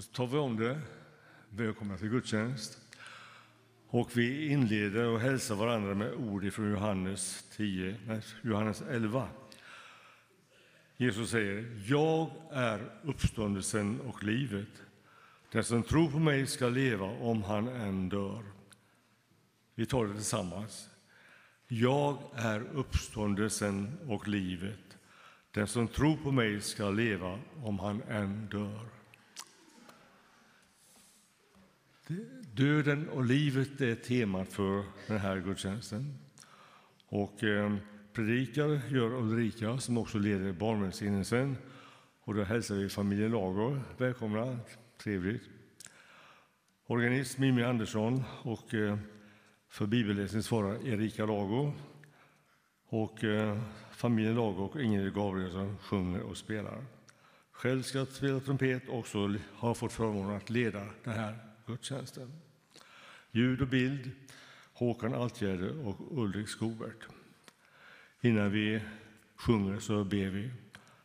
Då tar vi om det. Välkomna till gudstjänst. Och vi inleder och hälsar varandra med ord från Johannes 10, nej, Johannes 11. Jesus säger, jag är uppståndelsen och livet. Den som tror på mig ska leva om han än dör. Vi tar det tillsammans. Jag är uppståndelsen och livet. Den som tror på mig ska leva om han än dör. Döden och livet är temat för den här gudstjänsten. Och eh, predikar gör Ulrika, som också leder barnvälsignelsen. Och då hälsar vi familjen Lager välkomna. Trevligt. Organist Mimmi Andersson och eh, för bibelläsning svarar Erika Lago. Och eh, familjen Lago och Ingrid Gabrielsson sjunger och spelar. Själv ska jag spela trumpet och också har fått förmånen att leda det här gudstjänsten. Ljud och bild Håkan Altgärde och Ulrik Skobert. Innan vi sjunger så ber vi.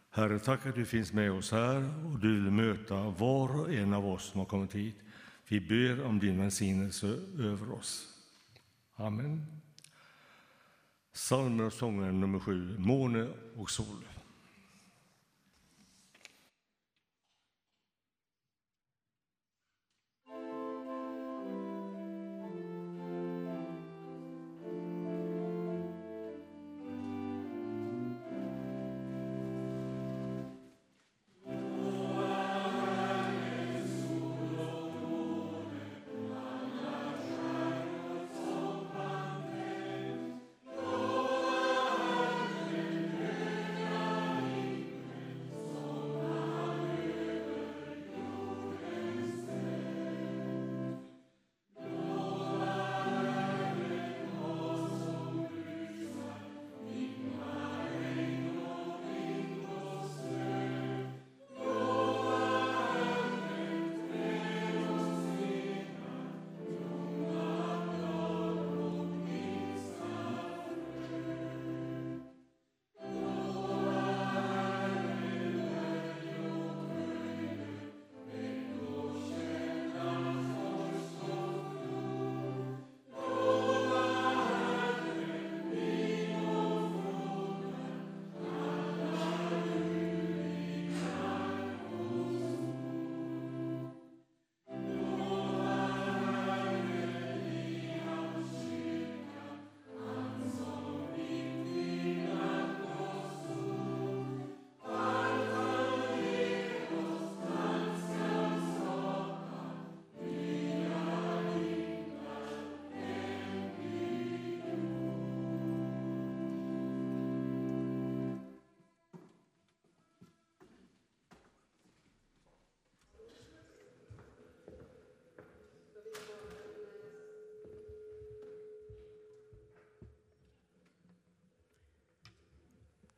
Herre, tack att du finns med oss här och du vill möta var och en av oss som har kommit hit. Vi ber om din välsignelse över oss. Amen. Psalmer och sånger nummer sju, Måne och sol.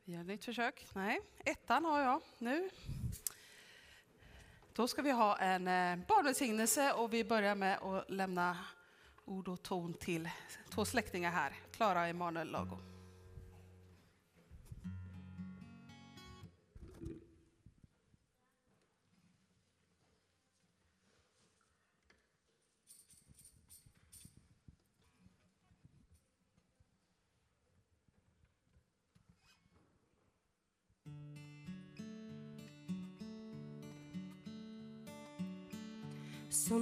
Vi gör ett nytt försök. Nej, ettan har jag nu. Då ska vi ha en eh, barnvälsignelse och vi börjar med att lämna ord och ton till två släktingar här, Klara och Emanuel Lago.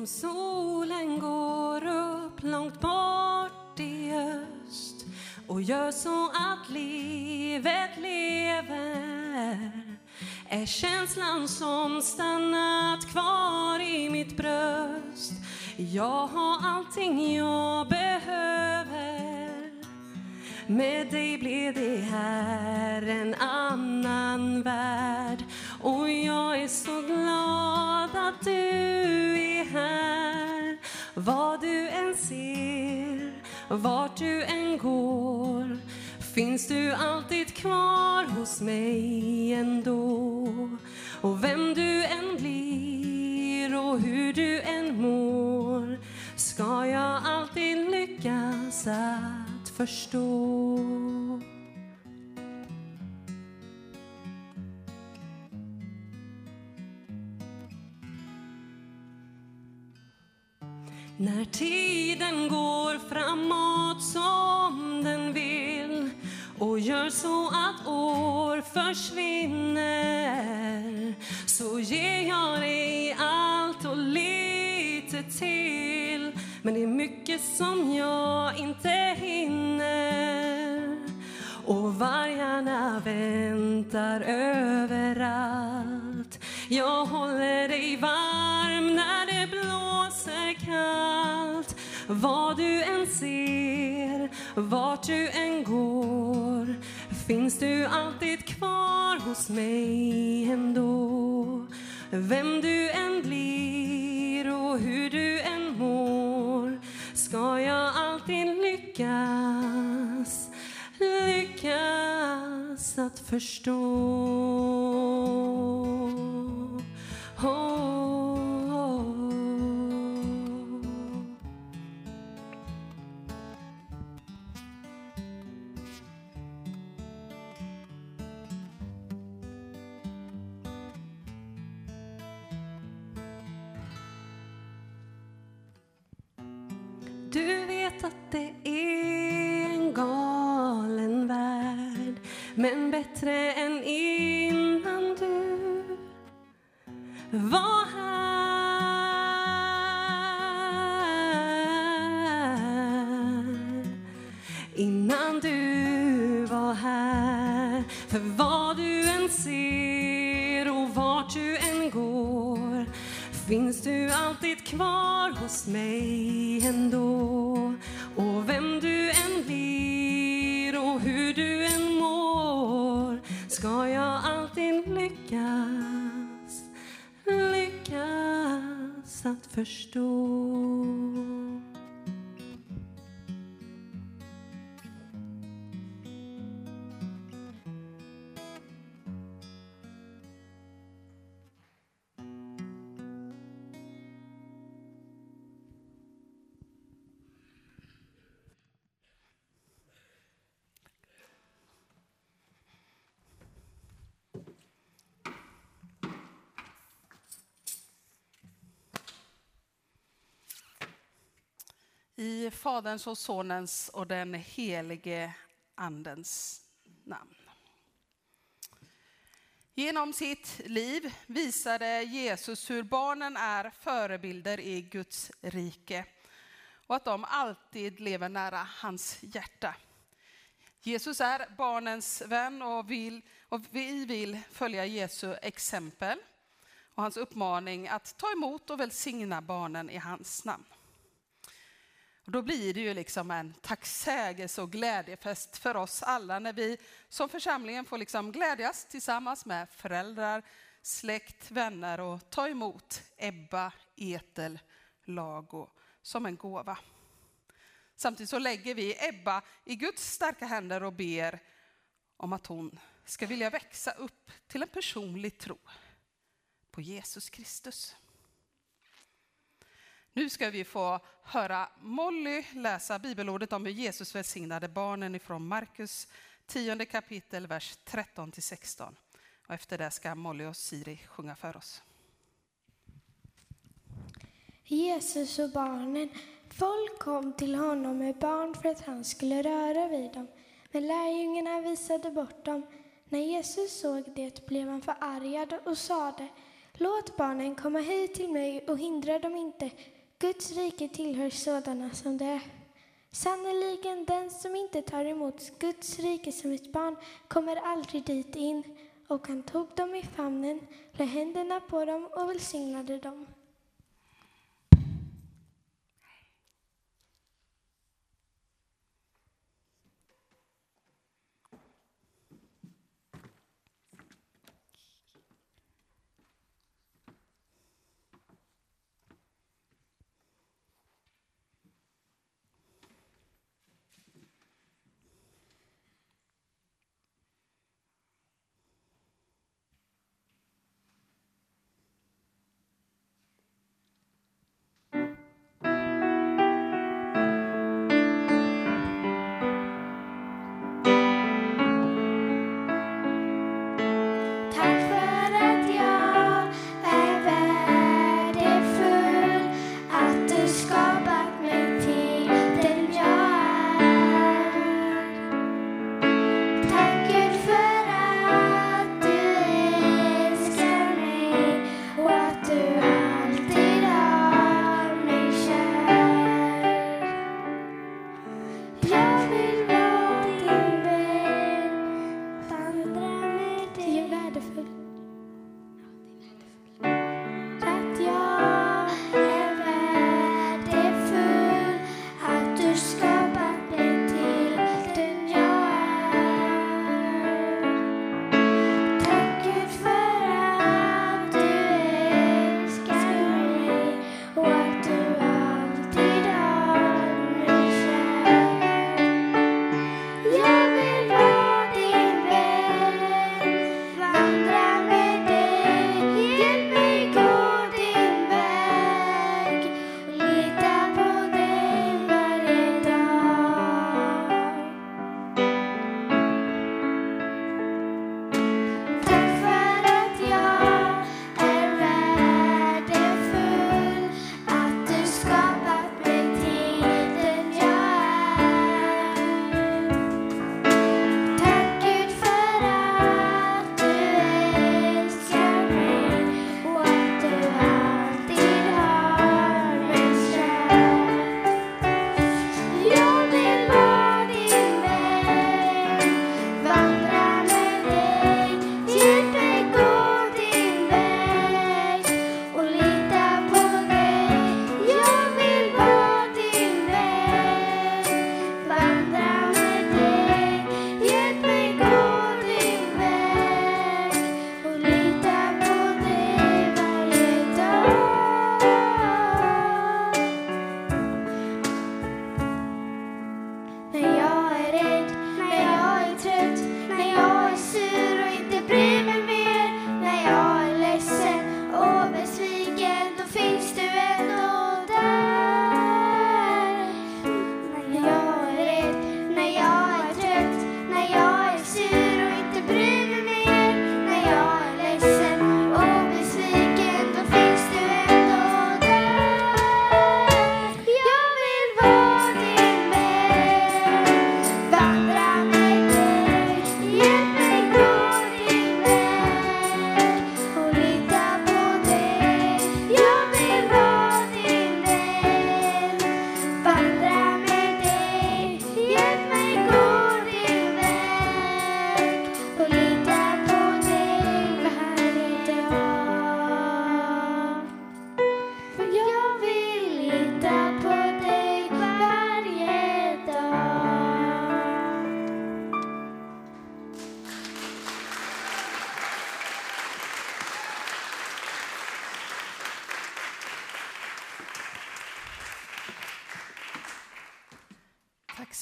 Som solen går upp långt bort i öst och gör så att livet lever. Är känslan som stannat kvar i mitt bröst. Jag har allting jag behöver. Med dig blev det här en annan värld. Och jag är så glad att du vart du än går finns du alltid kvar hos mig ändå. Och vem du än blir och hur du än mår ska jag alltid lyckas att förstå. När tiden går framåt som den vill och gör så att år försvinner så ger jag dig allt och lite till. Men det är mycket som jag inte hinner och vargarna väntar överallt. Jag håller dig varm Vad du än ser, vart du än går finns du alltid kvar hos mig ändå. Vem du än blir och hur du än mår ska jag alltid lyckas lyckas att förstå. Oh, men bättre än innan du var här. Innan du var här. För vad du än ser och vart du än går finns du alltid kvar hos mig ändå. Och vem du än blir ska jag alltid lyckas, lyckas att förstå? I Faderns och Sonens och den helige Andens namn. Genom sitt liv visade Jesus hur barnen är förebilder i Guds rike och att de alltid lever nära hans hjärta. Jesus är barnens vän och, vill, och vi vill följa Jesu exempel och hans uppmaning att ta emot och välsigna barnen i hans namn. Och då blir det ju liksom en tacksägelse och glädjefest för oss alla när vi som församlingen får liksom glädjas tillsammans med föräldrar, släkt, vänner och ta emot Ebba Etel Lago som en gåva. Samtidigt så lägger vi Ebba i Guds starka händer och ber om att hon ska vilja växa upp till en personlig tro på Jesus Kristus. Nu ska vi få höra Molly läsa bibelordet om hur Jesus välsignade barnen ifrån Markus 10 kapitel, vers 13 till 16. Och efter det ska Molly och Siri sjunga för oss. Jesus och barnen. Folk kom till honom med barn för att han skulle röra vid dem. Men lärjungarna visade bort dem. När Jesus såg det blev han förargad och sade Låt barnen komma hit till mig och hindra dem inte. Guds rike tillhör sådana som det är. Sannerligen, den som inte tar emot Guds rike som ett barn kommer aldrig dit in. Och han tog dem i famnen, lade händerna på dem och välsignade dem.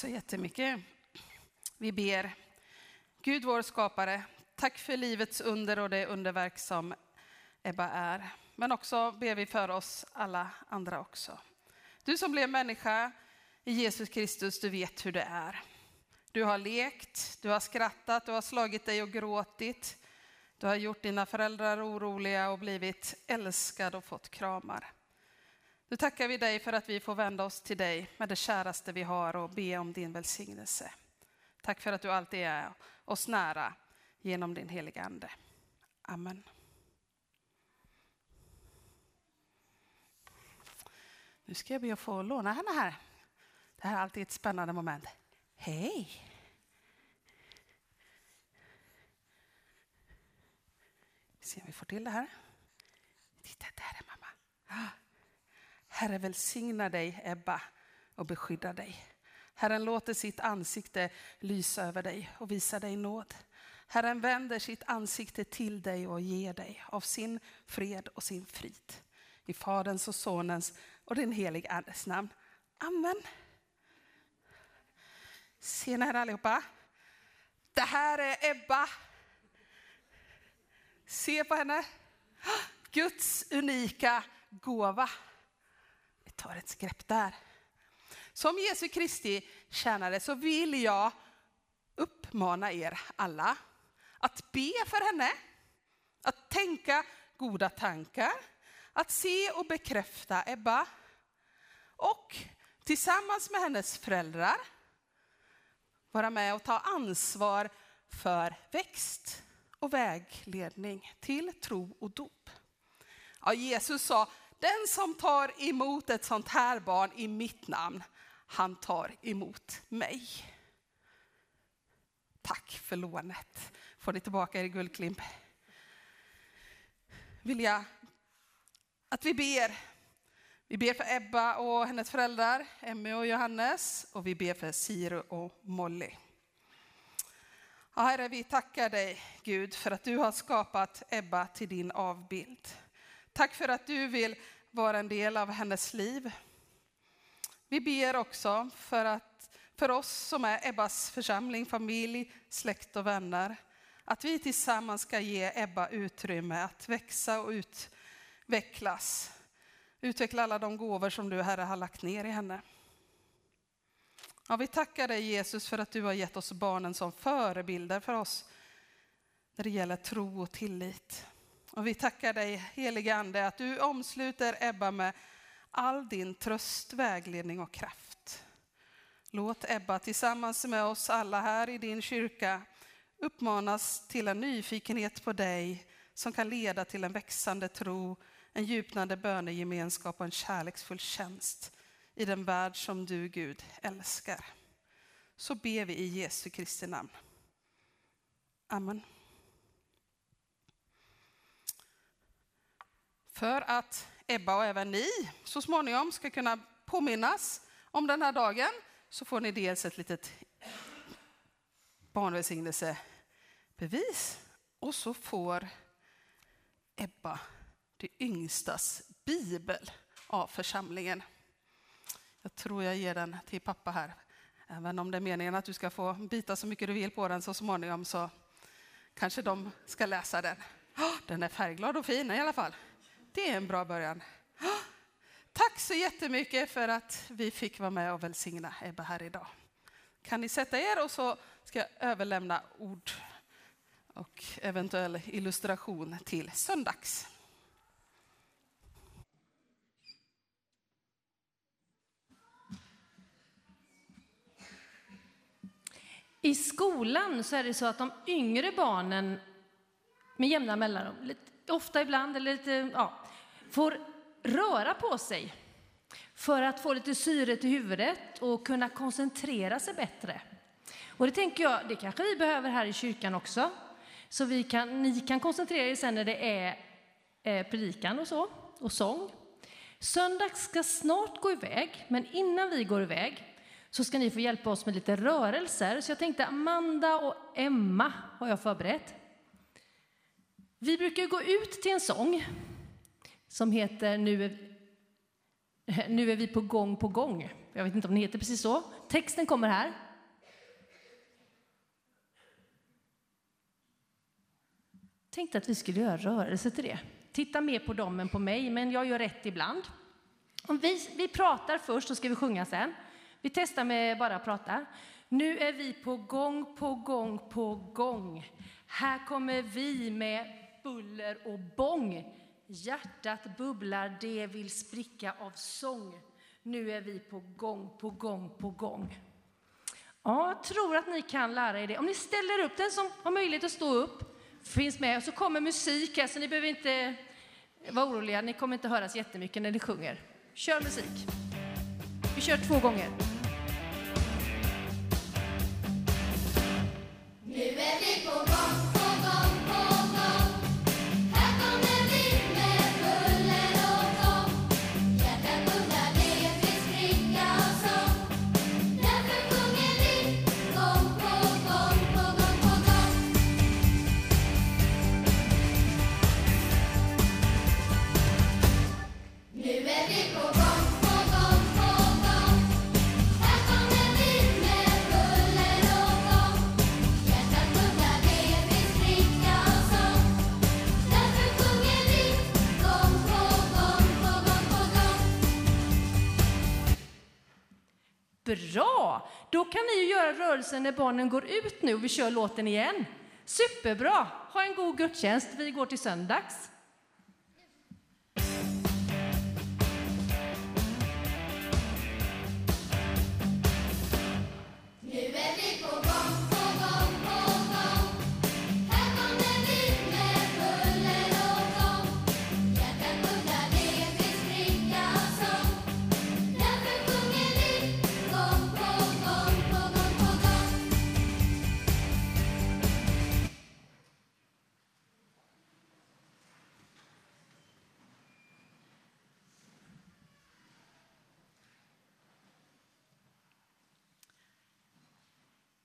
Jättemycket. Vi ber. Gud vår skapare, tack för livets under och det underverk som Ebba är. Men också ber vi för oss alla andra också. Du som blev människa i Jesus Kristus, du vet hur det är. Du har lekt, du har skrattat, du har slagit dig och gråtit. Du har gjort dina föräldrar oroliga och blivit älskad och fått kramar. Nu tackar vi dig för att vi får vända oss till dig med det käraste vi har och be om din välsignelse. Tack för att du alltid är oss nära genom din heliga Ande. Amen. Nu ska jag be att få låna henne här. Det här är alltid ett spännande moment. Hej! Vi Se om vi får till det här. Titta, där är mamma. Ah! Herre välsigna dig, Ebba, och beskydda dig. Herren låter sitt ansikte lysa över dig och visa dig nåd. Herren vänder sitt ansikte till dig och ger dig av sin fred och sin frid. I Faderns och Sonens och den helige Andes namn. Amen. Ser ni här allihopa? Det här är Ebba. Se på henne. Guds unika gåva. Vi tar ett grepp där. Som Jesu Kristi tjänare så vill jag uppmana er alla att be för henne, att tänka goda tankar, att se och bekräfta Ebba och tillsammans med hennes föräldrar vara med och ta ansvar för växt och vägledning till tro och dop. Ja, Jesus sa, den som tar emot ett sånt här barn i mitt namn, han tar emot mig. Tack för lånet. Får ni tillbaka er guldklimp. Vill jag att vi ber. Vi ber för Ebba och hennes föräldrar, Emmy och Johannes, och vi ber för Siro och Molly. Ja, herre, vi tackar dig Gud för att du har skapat Ebba till din avbild. Tack för att du vill vara en del av hennes liv. Vi ber också för, att, för oss som är Ebbas församling, familj, släkt och vänner, att vi tillsammans ska ge Ebba utrymme att växa och utvecklas. Utveckla alla de gåvor som du, Herre, har lagt ner i henne. Ja, vi tackar dig Jesus för att du har gett oss barnen som förebilder för oss när det gäller tro och tillit. Och vi tackar dig helige Ande att du omsluter Ebba med all din tröst, vägledning och kraft. Låt Ebba tillsammans med oss alla här i din kyrka uppmanas till en nyfikenhet på dig som kan leda till en växande tro, en djupnande bönegemenskap och en kärleksfull tjänst i den värld som du, Gud, älskar. Så ber vi i Jesu Kristi namn. Amen. För att Ebba och även ni så småningom ska kunna påminnas om den här dagen så får ni dels ett litet barnvälsignelsebevis och så får Ebba, det yngstas bibel av församlingen. Jag tror jag ger den till pappa här. Även om det är meningen att du ska få bita så mycket du vill på den så småningom så kanske de ska läsa den. Den är färgglad och fin i alla fall. Det är en bra början. Ah, tack så jättemycket för att vi fick vara med och välsigna Ebba här idag. Kan ni sätta er och så ska jag överlämna ord och eventuell illustration till söndags. I skolan så är det så att de yngre barnen med jämna mellanrum, ofta ibland eller lite, ja, får röra på sig för att få lite syre till huvudet och kunna koncentrera sig bättre. Och det tänker jag, det kanske vi behöver här i kyrkan också. Så vi kan, ni kan koncentrera er sen när det är eh, predikan och så, och sång. Söndag ska snart gå iväg, men innan vi går iväg så ska ni få hjälpa oss med lite rörelser. Så jag tänkte Amanda och Emma har jag förberett. Vi brukar gå ut till en sång som heter nu är, nu är vi på gång på gång. Jag vet inte om den heter precis så. Texten kommer här. Tänkte att vi skulle göra rörelse till det. Titta mer på dem än på mig, men jag gör rätt ibland. Om vi, vi pratar först, så ska vi sjunga sen. Vi testar med bara prata. Nu är vi på gång, på gång, på gång. Här kommer vi med buller och bång. Hjärtat bubblar, det vill spricka av sång. Nu är vi på gång, på gång, på gång. Ja, jag tror att ni kan lära er det. Om ni ställer upp den som har möjlighet att stå upp, finns med, och så kommer musik här, så ni behöver inte vara oroliga. Ni kommer inte höras jättemycket när ni sjunger. Kör musik. Vi kör två gånger. Rörelsen när barnen går ut nu och vi kör låten igen. Superbra! Ha en god gudstjänst. Vi går till söndags.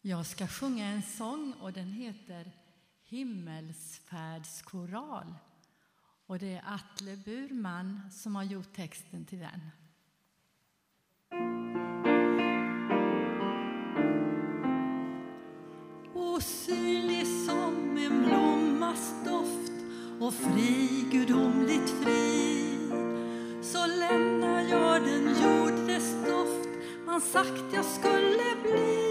Jag ska sjunga en sång och den heter Himmelsfärdskoral. Och det är Atle Burman som har gjort texten till den. Osynlig som en blommas doft och fri, gudomligt fri så lämnar jag den jord dess doft man sagt jag skulle bli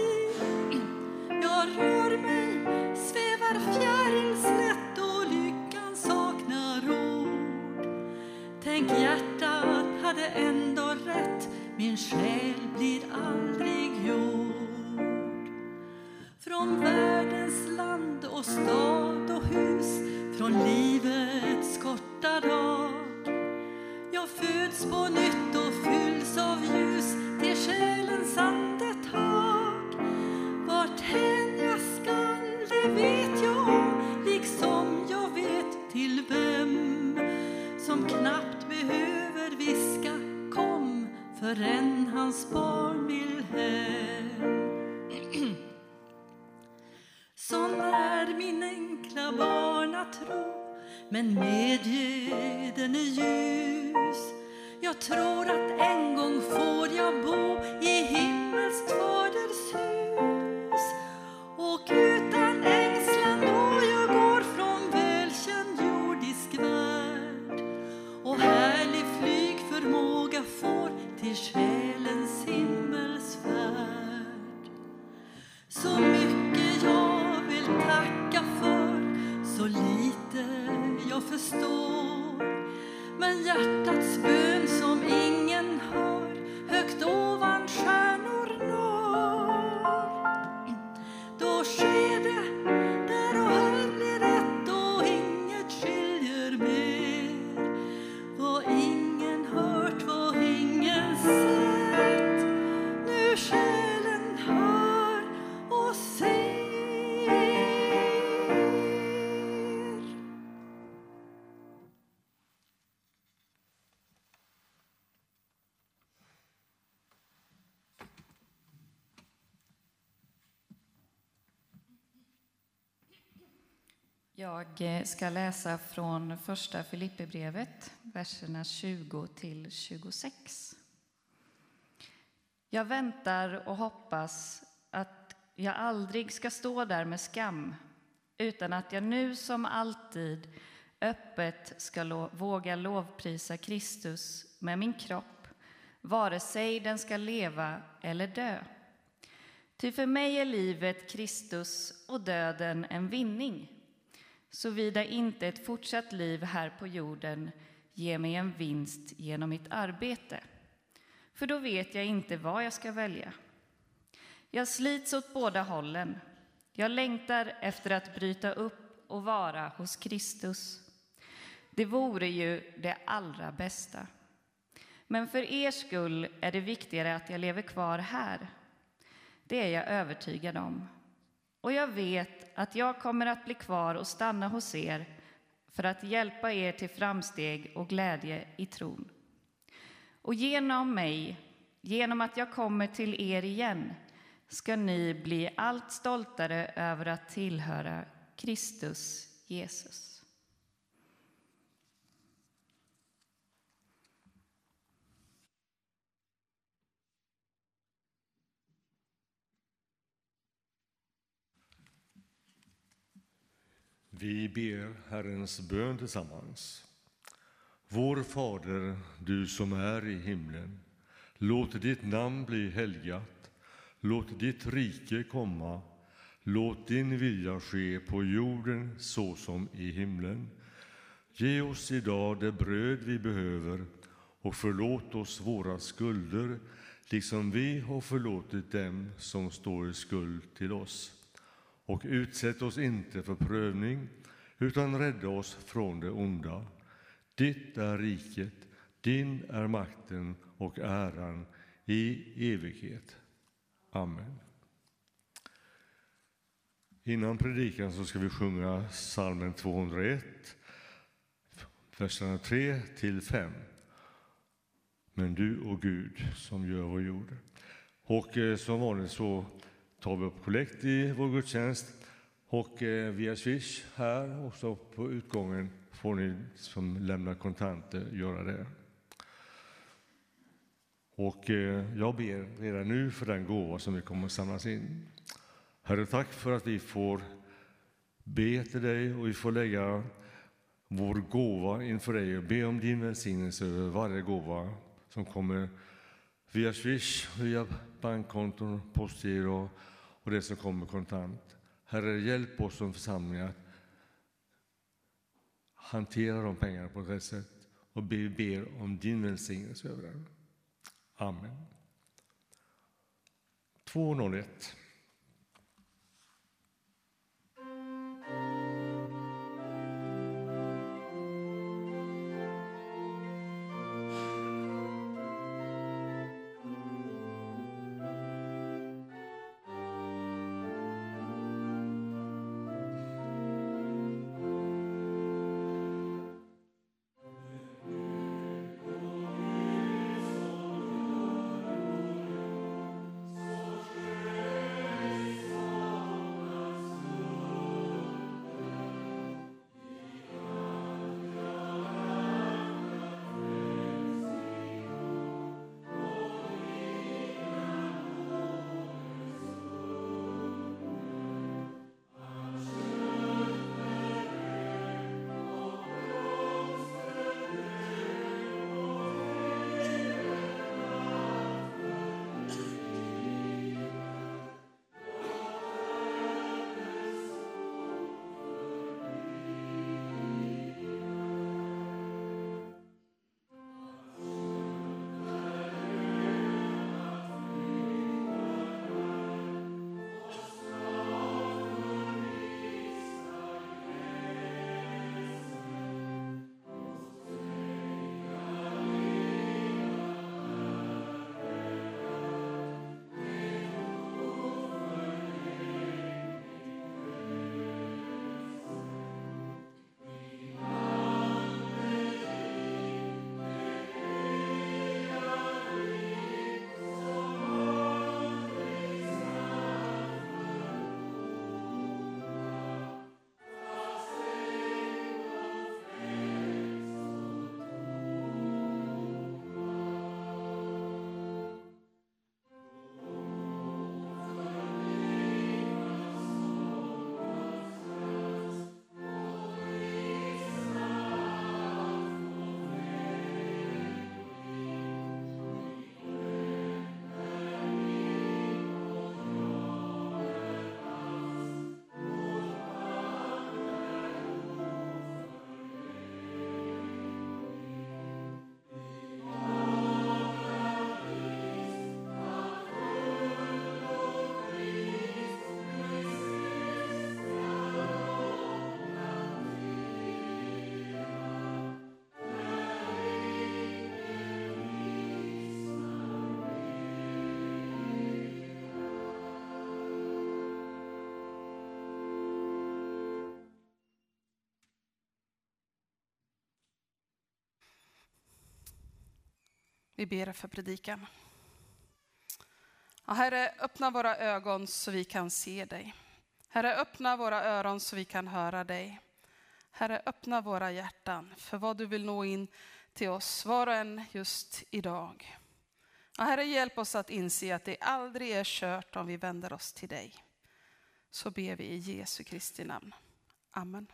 Jag eh, ska läsa från första Filipperbrevet, verserna 20 till 26. Jag väntar och hoppas att jag aldrig ska stå där med skam utan att jag nu som alltid öppet ska lo- våga lovprisa Kristus med min kropp, vare sig den ska leva eller dö. Ty för mig är livet Kristus och döden en vinning, såvida inte ett fortsatt liv här på jorden ger mig en vinst genom mitt arbete. För då vet jag inte vad jag ska välja. Jag slits åt båda hållen. Jag längtar efter att bryta upp och vara hos Kristus. Det vore ju det allra bästa. Men för er skull är det viktigare att jag lever kvar här. Det är jag övertygad om. Och jag vet att jag kommer att bli kvar och stanna hos er för att hjälpa er till framsteg och glädje i tron. Och genom mig, genom att jag kommer till er igen, ska ni bli allt stoltare över att tillhöra Kristus Jesus. Vi ber Herrens bön tillsammans. Vår Fader, du som är i himlen. Låt ditt namn bli helgat. Låt ditt rike komma. Låt din vilja ske på jorden så som i himlen. Ge oss idag det bröd vi behöver och förlåt oss våra skulder liksom vi har förlåtit dem som står i skuld till oss. Och utsätt oss inte för prövning, utan rädda oss från det onda. Ditt är riket, din är makten och äran i evighet. Amen. Innan predikan så ska vi sjunga psalmen 201, verserna 3 till 5. Men du och Gud som gör vår jord. Och eh, som vanligt så tar vi upp kollekt i vår gudstjänst. Och eh, via Swish här och så på utgången får ni som lämnar kontanter göra det. Och eh, jag ber redan nu för den gåva som vi kommer att samlas in. Herre, tack för att vi får be till dig och vi får lägga vår gåva inför dig och be om din välsignelse över varje gåva som kommer via Swish, via bankkonton, postgiro och det som kommer kontant. Herre, hjälp oss som församling att hantera de pengarna på ett rätt sätt och vi ber om din välsignelse över den. Amen. 201. Vi ber för predikan. Ja, herre, öppna våra ögon så vi kan se dig. Herre, öppna våra öron så vi kan höra dig. Herre, öppna våra hjärtan för vad du vill nå in till oss, var och en just idag. Ja, herre, hjälp oss att inse att det aldrig är kört om vi vänder oss till dig. Så ber vi i Jesu Kristi namn. Amen.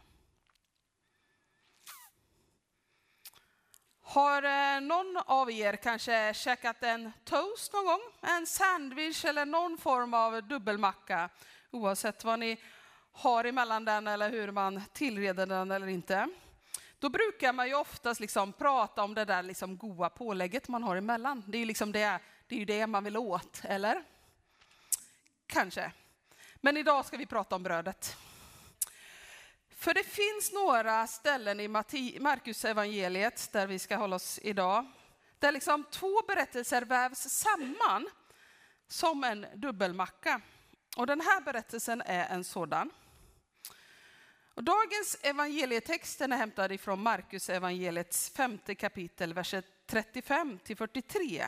Har eh, någon av er kanske käkat en toast någon gång? En sandwich eller någon form av dubbelmacka? Oavsett vad ni har emellan den eller hur man tillreder den eller inte. Då brukar man ju oftast liksom prata om det där liksom goda pålägget man har emellan. Det är ju liksom det, det, är ju det man vill åt, eller? Kanske. Men idag ska vi prata om brödet. För det finns några ställen i Markus evangeliet där vi ska hålla oss idag, där liksom två berättelser vävs samman som en dubbelmacka. Och den här berättelsen är en sådan. Och dagens evangelietext är hämtad ifrån Markus evangeliets femte kapitel, verser 35 till 43.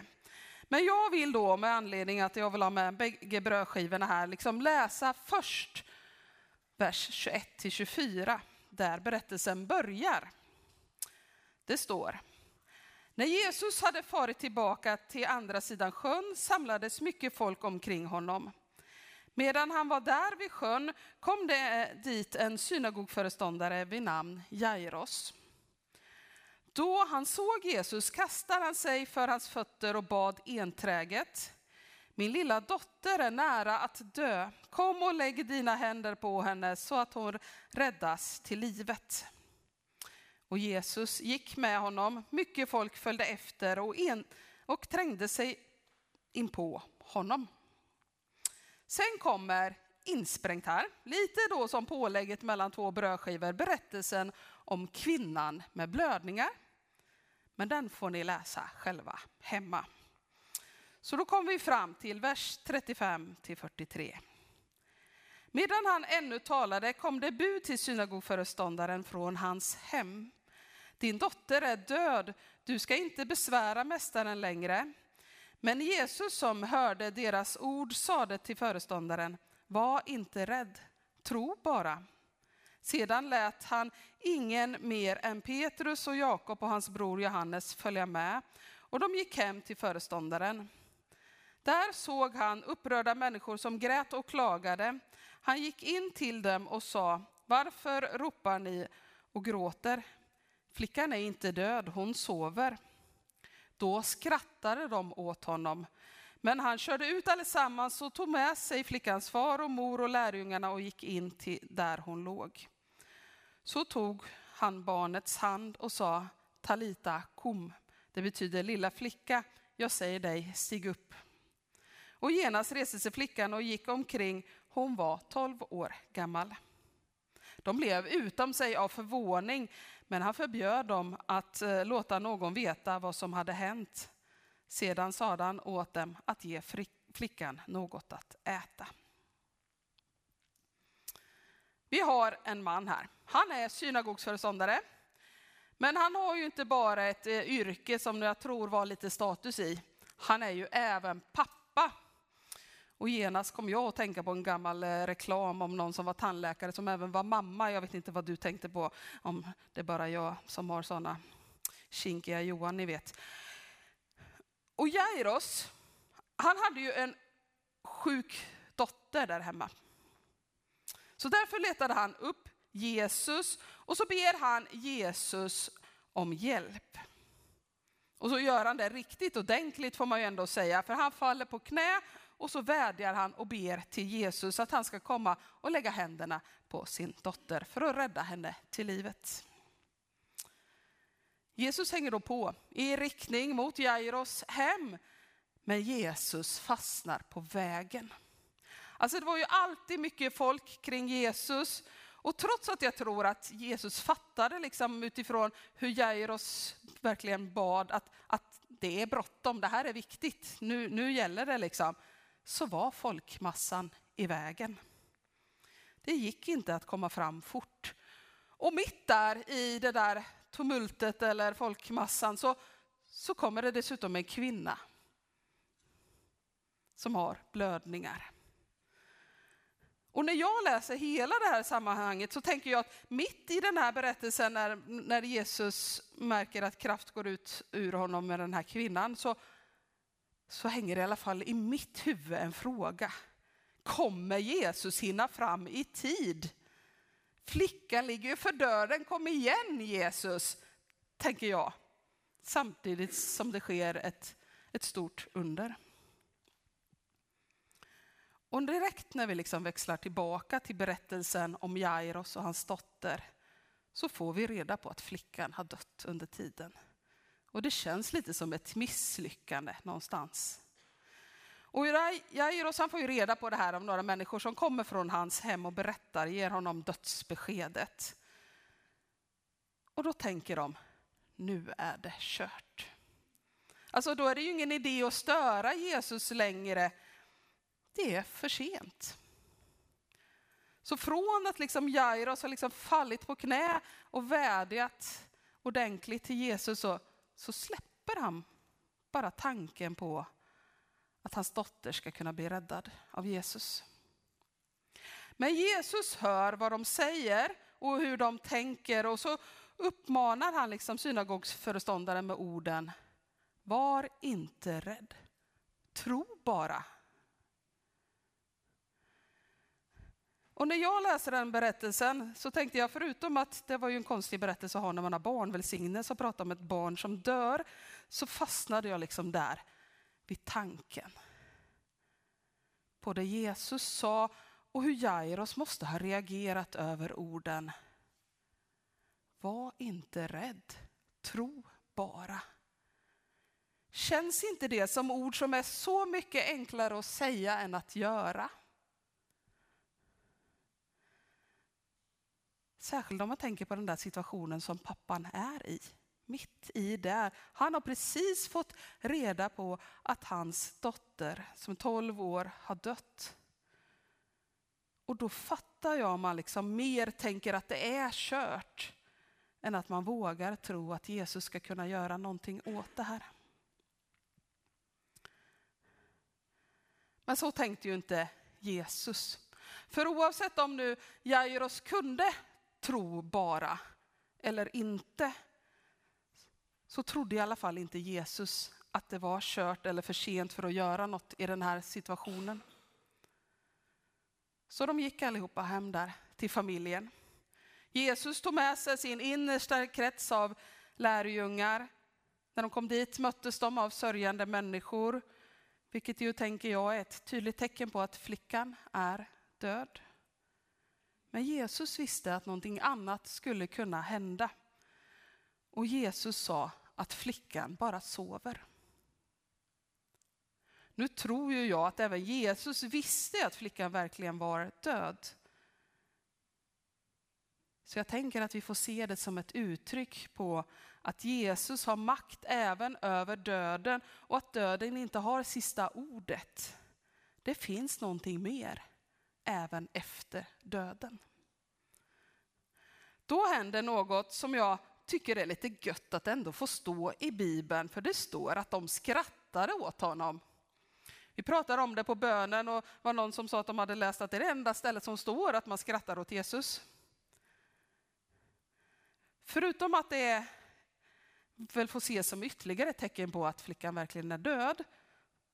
Men jag vill då, med anledning att jag vill ha med bägge brödskivorna här, liksom läsa först vers 21–24, där berättelsen börjar. Det står, när Jesus hade farit tillbaka till andra sidan sjön samlades mycket folk omkring honom. Medan han var där vid sjön kom det dit en synagogföreståndare vid namn Jairos. Då han såg Jesus kastade han sig för hans fötter och bad enträget. Min lilla dotter är nära att dö. Kom och lägg dina händer på henne så att hon räddas till livet. Och Jesus gick med honom. Mycket folk följde efter och, en, och trängde sig in på honom. Sen kommer insprängt här, lite då som pålägget mellan två brödskivor, berättelsen om kvinnan med blödningar. Men den får ni läsa själva hemma. Så då kommer vi fram till vers 35 till 43. Medan han ännu talade kom det bud till synagogföreståndaren från hans hem. Din dotter är död, du ska inte besvära mästaren längre. Men Jesus som hörde deras ord sade till föreståndaren, var inte rädd, tro bara. Sedan lät han ingen mer än Petrus och Jakob och hans bror Johannes följa med och de gick hem till föreståndaren. Där såg han upprörda människor som grät och klagade. Han gick in till dem och sa, varför ropar ni och gråter? Flickan är inte död, hon sover. Då skrattade de åt honom. Men han körde ut allesammans och tog med sig flickans far och mor och lärjungarna och gick in till där hon låg. Så tog han barnets hand och sa Talita kom. Det betyder lilla flicka, jag säger dig, stig upp. Och genast reste sig flickan och gick omkring. Hon var tolv år gammal. De blev utom sig av förvåning, men han förbjöd dem att eh, låta någon veta vad som hade hänt. Sedan sade han åt dem att ge flickan något att äta. Vi har en man här. Han är synagogsföreståndare. Men han har ju inte bara ett eh, yrke som jag tror var lite status i. Han är ju även pappa. Och genast kom jag att tänka på en gammal eh, reklam om någon som var tandläkare som även var mamma. Jag vet inte vad du tänkte på, om det är bara jag som har sådana kinkiga Johan, ni vet. Och Jairos, han hade ju en sjuk dotter där hemma. Så därför letade han upp Jesus och så ber han Jesus om hjälp. Och så gör han det riktigt ordentligt får man ju ändå säga, för han faller på knä och så vädjar han och ber till Jesus att han ska komma och lägga händerna på sin dotter för att rädda henne till livet. Jesus hänger då på i riktning mot Jairos hem, men Jesus fastnar på vägen. Alltså det var ju alltid mycket folk kring Jesus och trots att jag tror att Jesus fattade liksom utifrån hur Jairos verkligen bad att, att det är bråttom, det här är viktigt, nu, nu gäller det liksom så var folkmassan i vägen. Det gick inte att komma fram fort. Och mitt där i det där tumultet eller folkmassan så, så kommer det dessutom en kvinna som har blödningar. Och när jag läser hela det här sammanhanget så tänker jag att mitt i den här berättelsen när, när Jesus märker att kraft går ut ur honom med den här kvinnan så, så hänger det i alla fall i mitt huvud en fråga. Kommer Jesus hinna fram i tid? Flickan ligger ju för döden, kom igen Jesus, tänker jag. Samtidigt som det sker ett, ett stort under. Och direkt när vi liksom växlar tillbaka till berättelsen om Jairos och hans dotter så får vi reda på att flickan har dött under tiden. Och det känns lite som ett misslyckande någonstans. Och Jairos han får ju reda på det här av några människor som kommer från hans hem och berättar, ger honom dödsbeskedet. Och då tänker de, nu är det kört. Alltså då är det ju ingen idé att störa Jesus längre det är för sent. Så från att liksom Jairus har liksom fallit på knä och vädjat ordentligt till Jesus så, så släpper han bara tanken på att hans dotter ska kunna bli räddad av Jesus. Men Jesus hör vad de säger och hur de tänker och så uppmanar han liksom synagogsföreståndaren med orden Var inte rädd, tro bara Och när jag läser den berättelsen så tänkte jag, förutom att det var ju en konstig berättelse att ha när man har barnvälsignelse och prata om ett barn som dör, så fastnade jag liksom där vid tanken på det Jesus sa och hur Jairos måste ha reagerat över orden. Var inte rädd, tro bara. Känns inte det som ord som är så mycket enklare att säga än att göra? Särskilt om man tänker på den där situationen som pappan är i. Mitt i där. Han har precis fått reda på att hans dotter som är 12 år har dött. Och då fattar jag om man liksom mer tänker att det är kört än att man vågar tro att Jesus ska kunna göra någonting åt det här. Men så tänkte ju inte Jesus. För oavsett om nu Jairus kunde tro bara eller inte, så trodde i alla fall inte Jesus att det var kört eller för sent för att göra något i den här situationen. Så de gick allihopa hem där till familjen. Jesus tog med sig sin innersta krets av lärjungar. När de kom dit möttes de av sörjande människor, vilket ju tänker jag är ett tydligt tecken på att flickan är död. Men Jesus visste att någonting annat skulle kunna hända. Och Jesus sa att flickan bara sover. Nu tror ju jag att även Jesus visste att flickan verkligen var död. Så jag tänker att vi får se det som ett uttryck på att Jesus har makt även över döden och att döden inte har sista ordet. Det finns någonting mer även efter döden. Då händer något som jag tycker är lite gött att ändå få stå i Bibeln, för det står att de skrattade åt honom. Vi pratade om det på bönen och var någon som sa att de hade läst att det är det enda stället som står att man skrattar åt Jesus. Förutom att det väl får ses som ytterligare ett tecken på att flickan verkligen är död,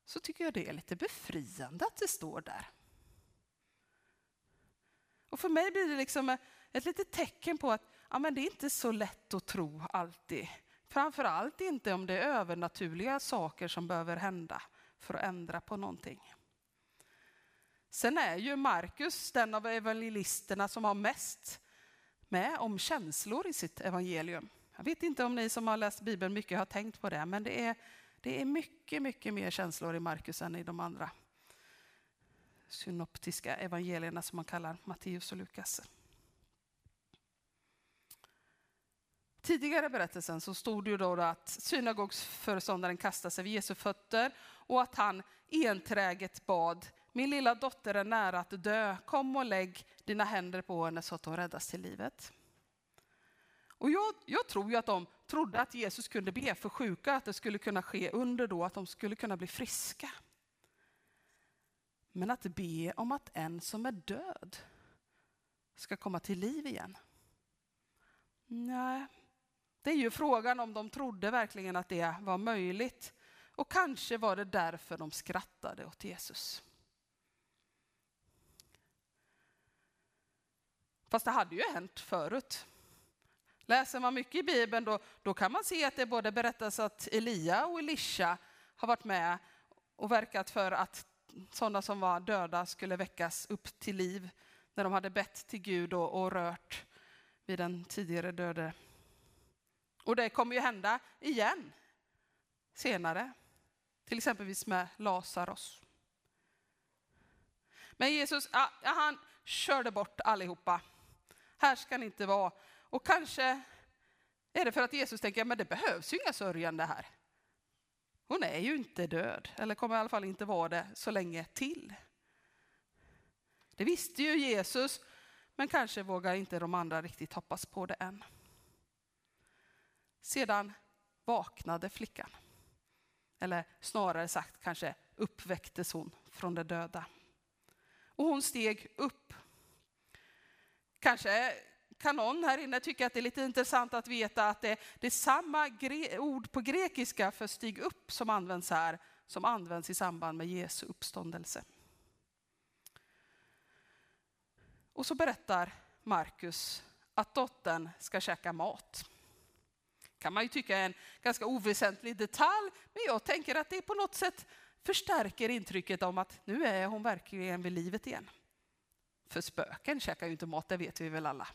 så tycker jag det är lite befriande att det står där. Och för mig blir det liksom ett litet tecken på att ja, men det är inte så lätt att tro alltid. Framförallt inte om det är övernaturliga saker som behöver hända för att ändra på någonting. Sen är ju Markus den av evangelisterna som har mest med om känslor i sitt evangelium. Jag vet inte om ni som har läst Bibeln mycket har tänkt på det, men det är, det är mycket, mycket mer känslor i Markus än i de andra synoptiska evangelierna som man kallar Matteus och Lukas. Tidigare i berättelsen så stod det ju då att synagogsföreståndaren kastade sig vid Jesu fötter och att han enträget bad, min lilla dotter är nära att dö, kom och lägg dina händer på henne så att hon räddas till livet. Och jag, jag tror ju att de trodde att Jesus kunde be för sjuka, att det skulle kunna ske under då, att de skulle kunna bli friska. Men att be om att en som är död ska komma till liv igen. Nej, det är ju frågan om de trodde verkligen att det var möjligt. Och kanske var det därför de skrattade åt Jesus. Fast det hade ju hänt förut. Läser man mycket i Bibeln då, då kan man se att det både berättas att Elia och Elisha har varit med och verkat för att sådana som var döda skulle väckas upp till liv när de hade bett till Gud och, och rört vid den tidigare döde. Och det kommer ju hända igen senare, till exempelvis med Lazarus. Men Jesus, ja, han körde bort allihopa. Här ska ni inte vara. Och kanske är det för att Jesus tänker, men det behövs ju inga sörjande här. Hon är ju inte död, eller kommer i alla fall inte vara det så länge till. Det visste ju Jesus, men kanske vågar inte de andra riktigt hoppas på det än. Sedan vaknade flickan. Eller snarare sagt kanske uppväcktes hon från de döda. Och hon steg upp. Kanske kan någon här inne tycka att det är lite intressant att veta att det, det är samma gre- ord på grekiska för stig upp som används här som används i samband med Jesu uppståndelse. Och så berättar Markus att dottern ska käka mat kan man ju tycka är en ganska oväsentlig detalj, men jag tänker att det på något sätt förstärker intrycket om att nu är hon verkligen vid livet igen. För spöken käkar ju inte mat, det vet vi väl alla.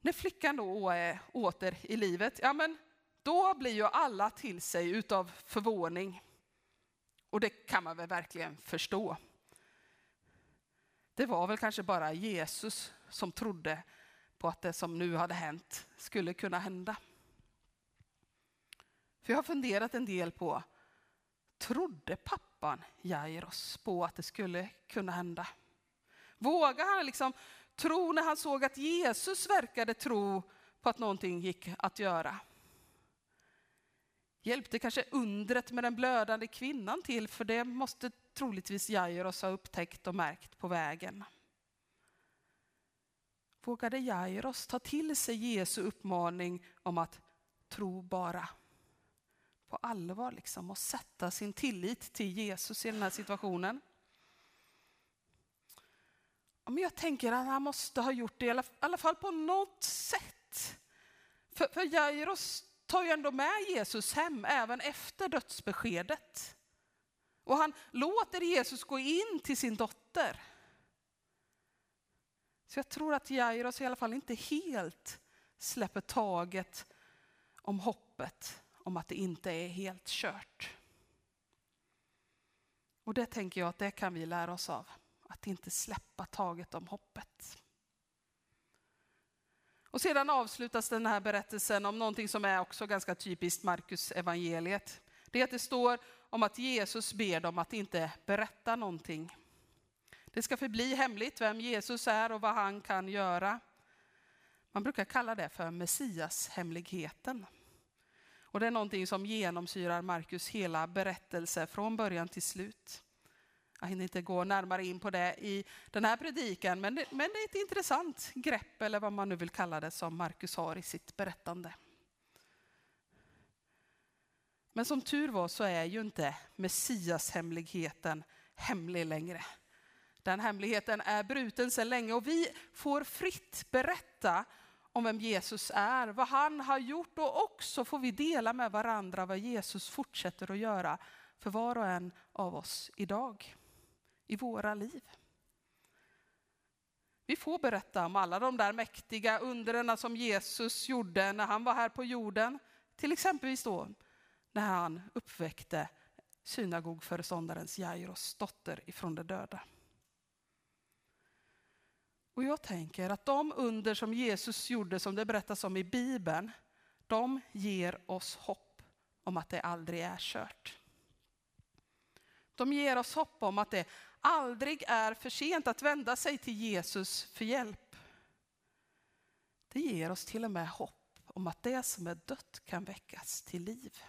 När flickan då är åter i livet, ja men då blir ju alla till sig utav förvåning. Och det kan man väl verkligen förstå. Det var väl kanske bara Jesus som trodde på att det som nu hade hänt skulle kunna hända. För jag har funderat en del på, trodde pappan Jairos på att det skulle kunna hända? Vågade han liksom tro när han såg att Jesus verkade tro på att någonting gick att göra? Hjälpte kanske undret med den blödande kvinnan till, för det måste troligtvis Jairos ha upptäckt och märkt på vägen. Vågade Jairus ta till sig Jesu uppmaning om att tro bara? På allvar liksom och sätta sin tillit till Jesus i den här situationen. Men jag tänker att han måste ha gjort det i alla fall på något sätt. För, för Jairus tar ju ändå med Jesus hem även efter dödsbeskedet. Och han låter Jesus gå in till sin dotter. Så jag tror att Jairus i alla fall inte helt släpper taget om hoppet om att det inte är helt kört. Och det tänker jag att det kan vi lära oss av. Att inte släppa taget om hoppet. Och sedan avslutas den här berättelsen om någonting som är också ganska typiskt Markus evangeliet. Det är att det står om att Jesus ber dem att inte berätta någonting. Det ska förbli hemligt vem Jesus är och vad han kan göra. Man brukar kalla det för Messias-hemligheten. Och det är någonting som genomsyrar Markus hela berättelse från början till slut. Jag hinner inte gå närmare in på det i den här predikan, men det, men det är ett intressant grepp, eller vad man nu vill kalla det, som Markus har i sitt berättande. Men som tur var så är ju inte Messias-hemligheten hemlig längre. Den hemligheten är bruten sedan länge och vi får fritt berätta om vem Jesus är, vad han har gjort och också får vi dela med varandra vad Jesus fortsätter att göra för var och en av oss idag, i våra liv. Vi får berätta om alla de där mäktiga underna som Jesus gjorde när han var här på jorden. Till exempelvis då när han uppväckte synagogföreståndarens Jairos dotter ifrån de döda. Och jag tänker att de under som Jesus gjorde, som det berättas om i Bibeln, de ger oss hopp om att det aldrig är kört. De ger oss hopp om att det aldrig är för sent att vända sig till Jesus för hjälp. Det ger oss till och med hopp om att det som är dött kan väckas till liv.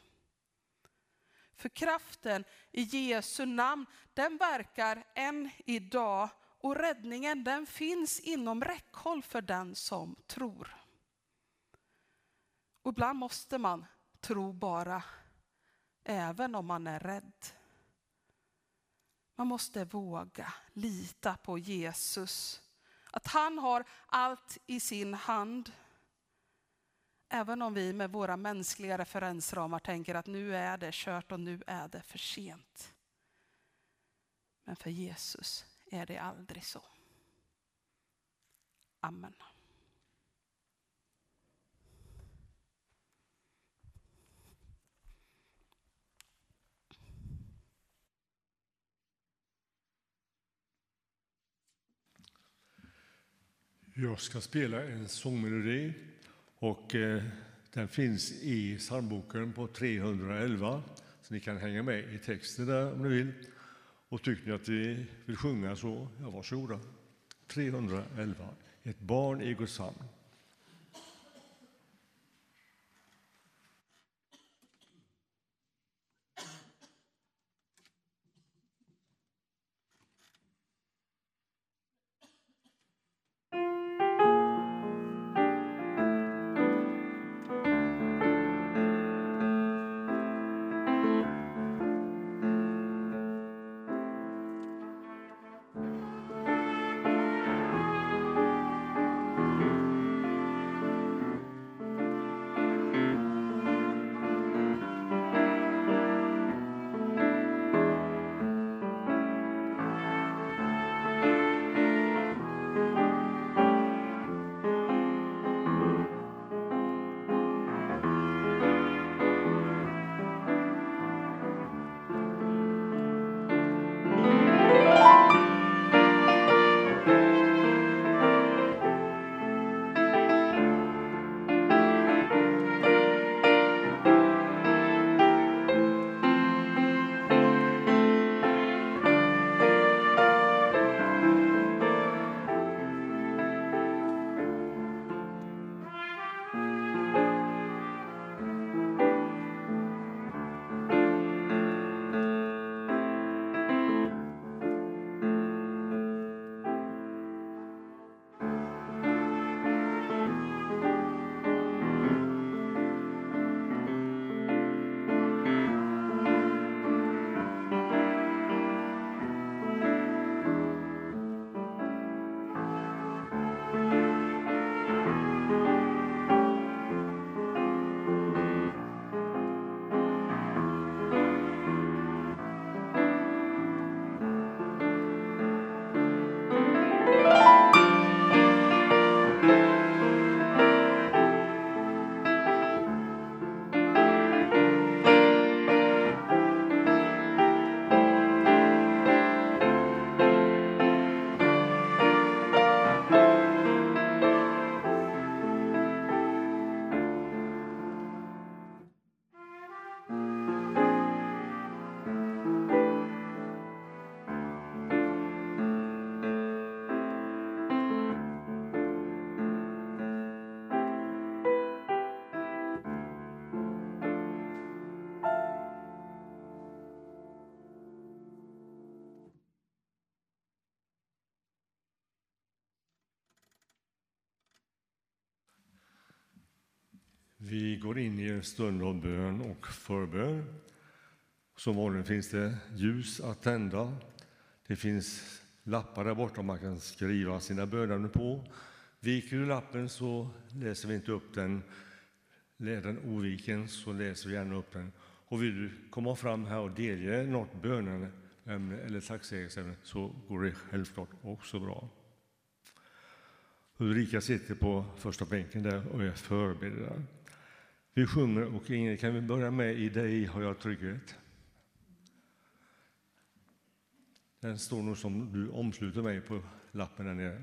För kraften i Jesu namn, den verkar än idag och räddningen den finns inom räckhåll för den som tror. Och ibland måste man tro bara, även om man är rädd. Man måste våga lita på Jesus. Att han har allt i sin hand. Även om vi med våra mänskliga referensramar tänker att nu är det kört och nu är det för sent. Men för Jesus är det aldrig så. Amen. Jag ska spela en sångmelodi och eh, den finns i psalmboken på 311 så ni kan hänga med i texten där om ni vill. Och tycker ni att ni vill sjunga så, ja varsågoda. 311, ett barn i Guds hamn. Vi går in i en stund av bön och förbön. Som vanligt finns det ljus att tända. Det finns lappar där borta man kan skriva sina böner på. Viker du lappen så läser vi inte upp den. Är den oviken så läser vi gärna upp den. Och vill du komma fram här och delge något böneämne eller tacksägelseämne så går det självklart också bra. Ulrika sitter på första bänken där och är förberedd. Vi sjunger och Ingrid, kan vi börja med I dig har jag trygghet? Den står nog som du omsluter mig på lappen där nere.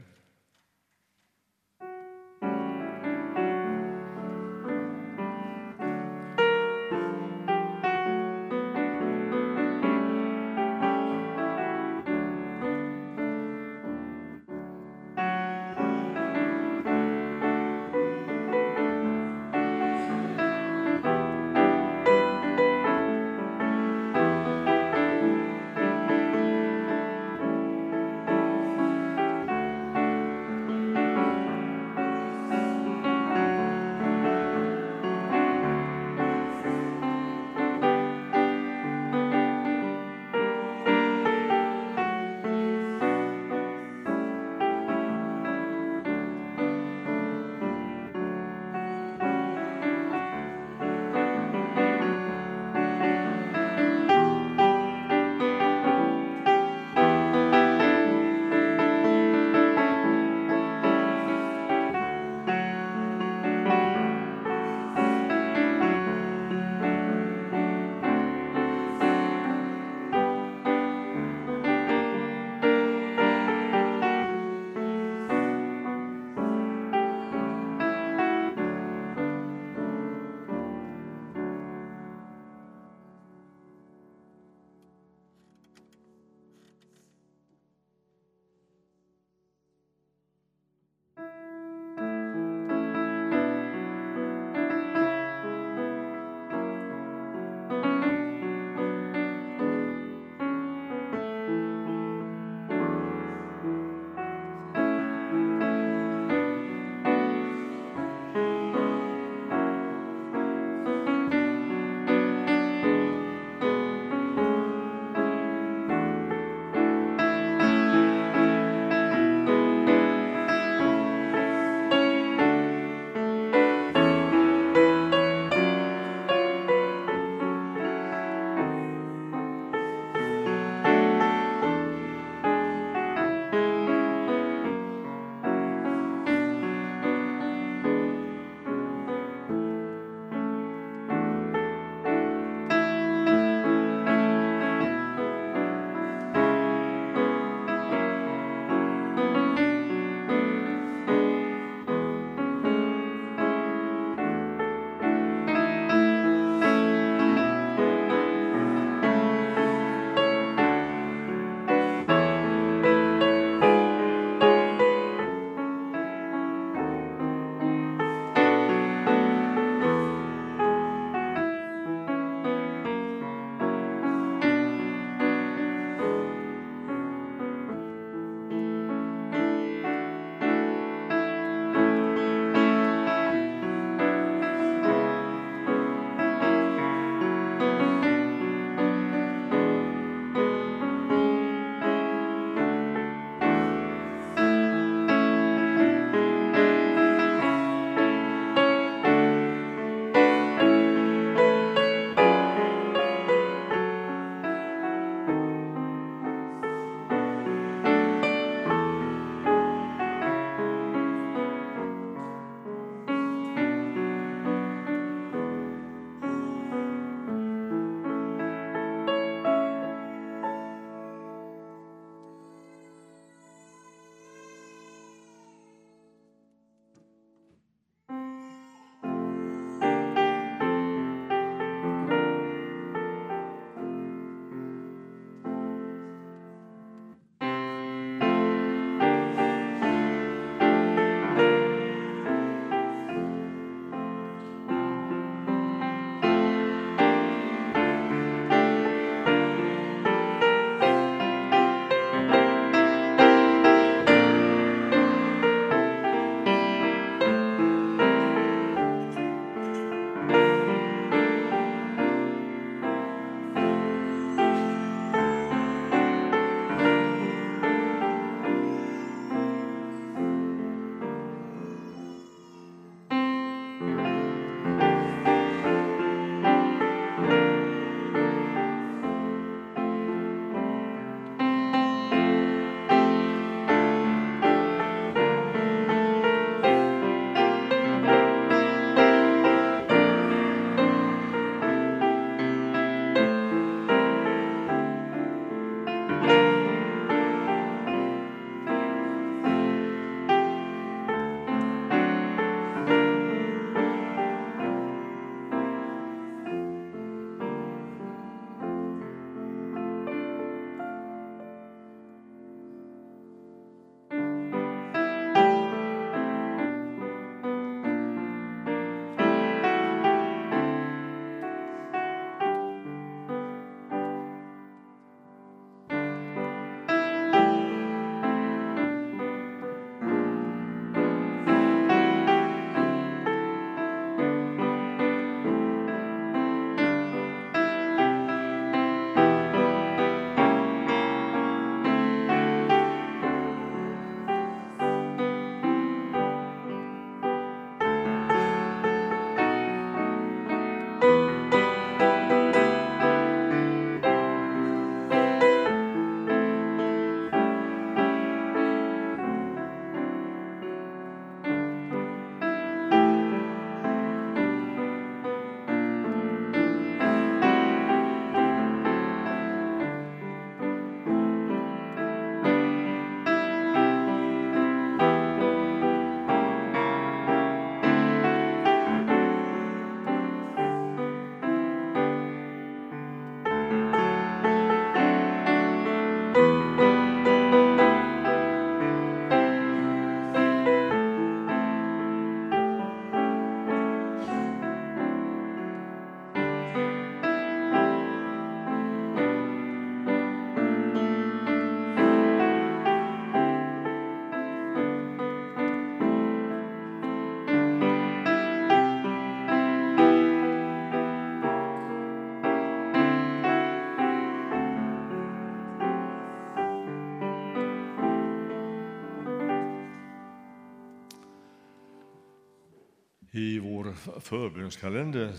Förbönskalender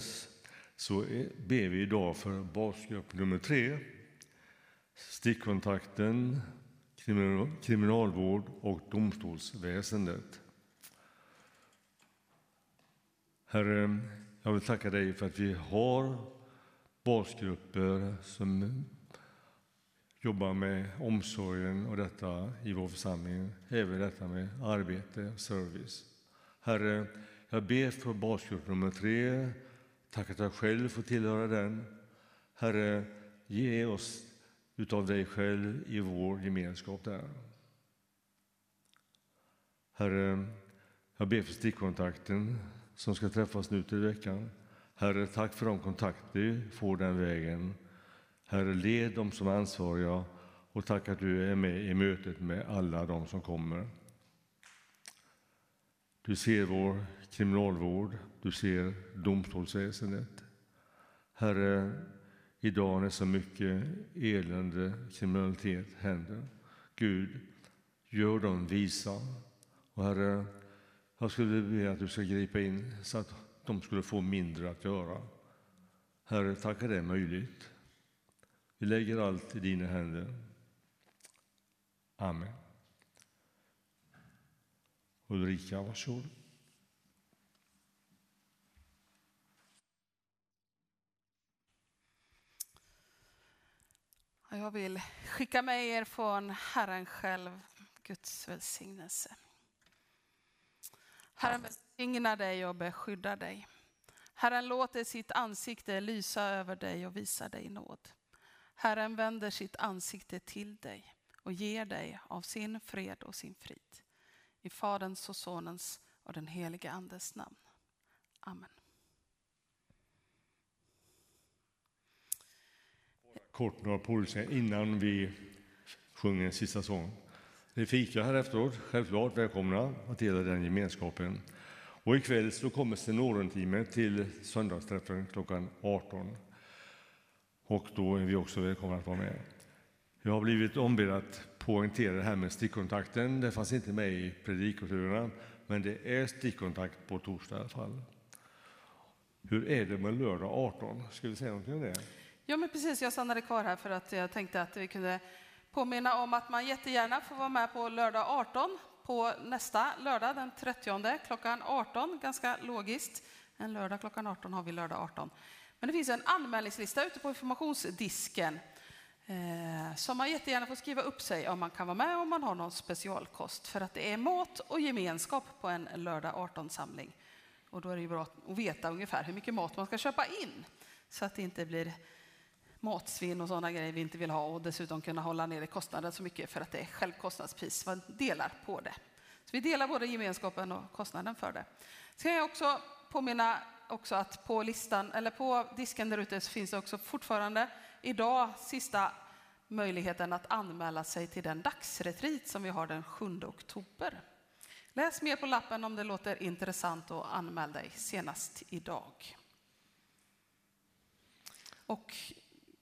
så ber vi idag för basgrupp nummer tre, stickkontakten, kriminalvård och domstolsväsendet. Herre, jag vill tacka dig för att vi har basgrupper som jobbar med omsorgen och detta i vår församling, även detta med arbete och service. Herre, jag ber för basgrupp nummer tre, tack att jag själv får tillhöra den. Herre, ge oss utav dig själv i vår gemenskap där. Herre, jag ber för stickkontakten som ska träffas nu till veckan. Herre, tack för de kontakter vi får den vägen. Herre, led dem som är ansvariga och tack att du är med i mötet med alla de som kommer. Du ser vår kriminalvård, du ser domstolsväsendet. Herre, idag när så mycket elände, kriminalitet händer, Gud, gör dem visa. Och Herre, jag skulle be att du ska gripa in så att de skulle få mindre att göra. Herre, tack att det är möjligt. Vi lägger allt i dina händer. Amen. Ulrika, varsågod. Jag vill skicka med er från Herren själv, Guds välsignelse. Herren välsignar dig och beskyddar dig. Herren låter sitt ansikte lysa över dig och visa dig nåd. Herren vänder sitt ansikte till dig och ger dig av sin fred och sin frid. I Faderns och Sonens och den helige Andes namn. Amen. Kort några polska innan vi sjunger en sista sång. Det är fika här efteråt, självklart välkomna att dela den gemenskapen. Och ikväll så kommer Senorenteamet till söndagsträffen klockan 18. Och då är vi också välkomna att vara med. Jag har blivit ombedd att poängtera det här med stickkontakten. Det fanns inte med i predikoturerna, men det är stickkontakt på torsdag i alla fall. Hur är det med lördag 18? Ska vi säga någonting om det? Ja, men precis. Jag stannade kvar här för att jag tänkte att vi kunde påminna om att man jättegärna får vara med på lördag 18 på nästa lördag den 30 klockan 18. Ganska logiskt. En lördag klockan 18 har vi lördag 18. Men det finns en anmälningslista ute på informationsdisken Eh, som man jättegärna får skriva upp sig om man kan vara med om man har någon specialkost. För att det är mat och gemenskap på en lördag 18-samling. Och då är det ju bra att veta ungefär hur mycket mat man ska köpa in så att det inte blir matsvinn och sådana grejer vi inte vill ha och dessutom kunna hålla nere kostnaden så mycket för att det är självkostnadspris. Man delar på det. Så vi delar både gemenskapen och kostnaden för det. Ska jag också påminna också att på listan eller på disken där ute så finns det också fortfarande idag sista möjligheten att anmäla sig till den dagsretreat som vi har den 7 oktober. Läs mer på lappen om det låter intressant och anmäl dig senast idag. Och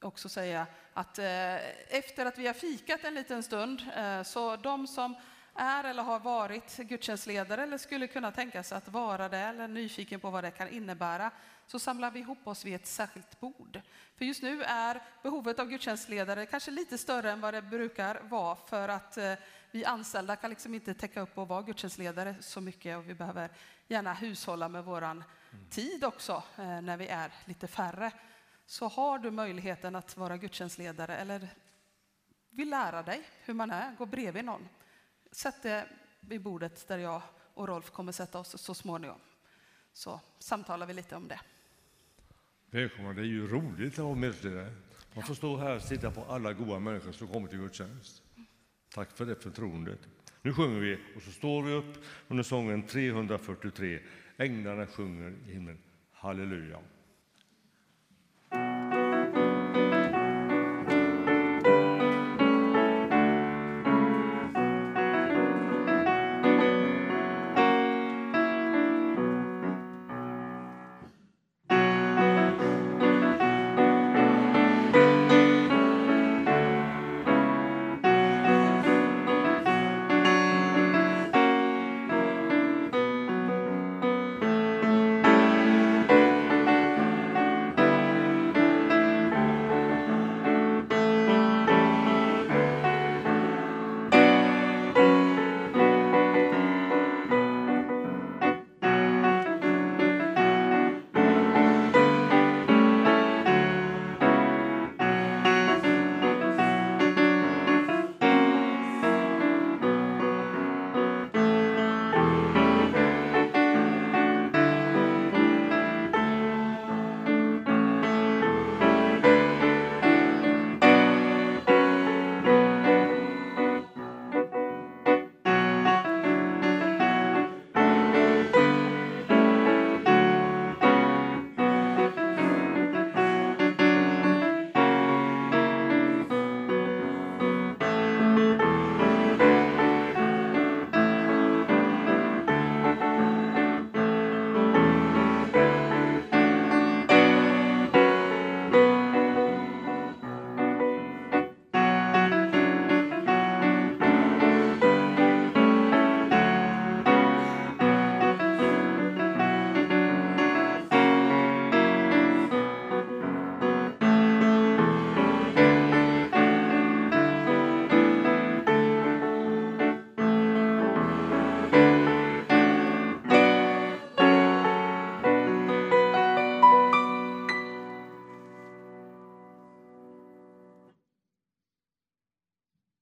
också säga att eh, efter att vi har fikat en liten stund, eh, så de som är eller har varit gudstjänstledare eller skulle kunna tänka sig att vara det eller nyfiken på vad det kan innebära, så samlar vi ihop oss vid ett särskilt bord. För just nu är behovet av gudstjänstledare kanske lite större än vad det brukar vara för att eh, vi anställda kan liksom inte täcka upp och vara gudstjänstledare så mycket och vi behöver gärna hushålla med våran tid också eh, när vi är lite färre så har du möjligheten att vara gudstjänstledare eller vill lära dig hur man är, gå bredvid någon. Sätt dig vid bordet där jag och Rolf kommer sätta oss så småningom. Så samtalar vi lite om det. Välkomna, det är ju roligt att vara medlemsledare. Man får stå här och titta på alla goda människor som kommer till gudstjänst. Tack för det förtroendet. Nu sjunger vi och så står vi upp under sången 343. Änglarna sjunger i himlen. Halleluja.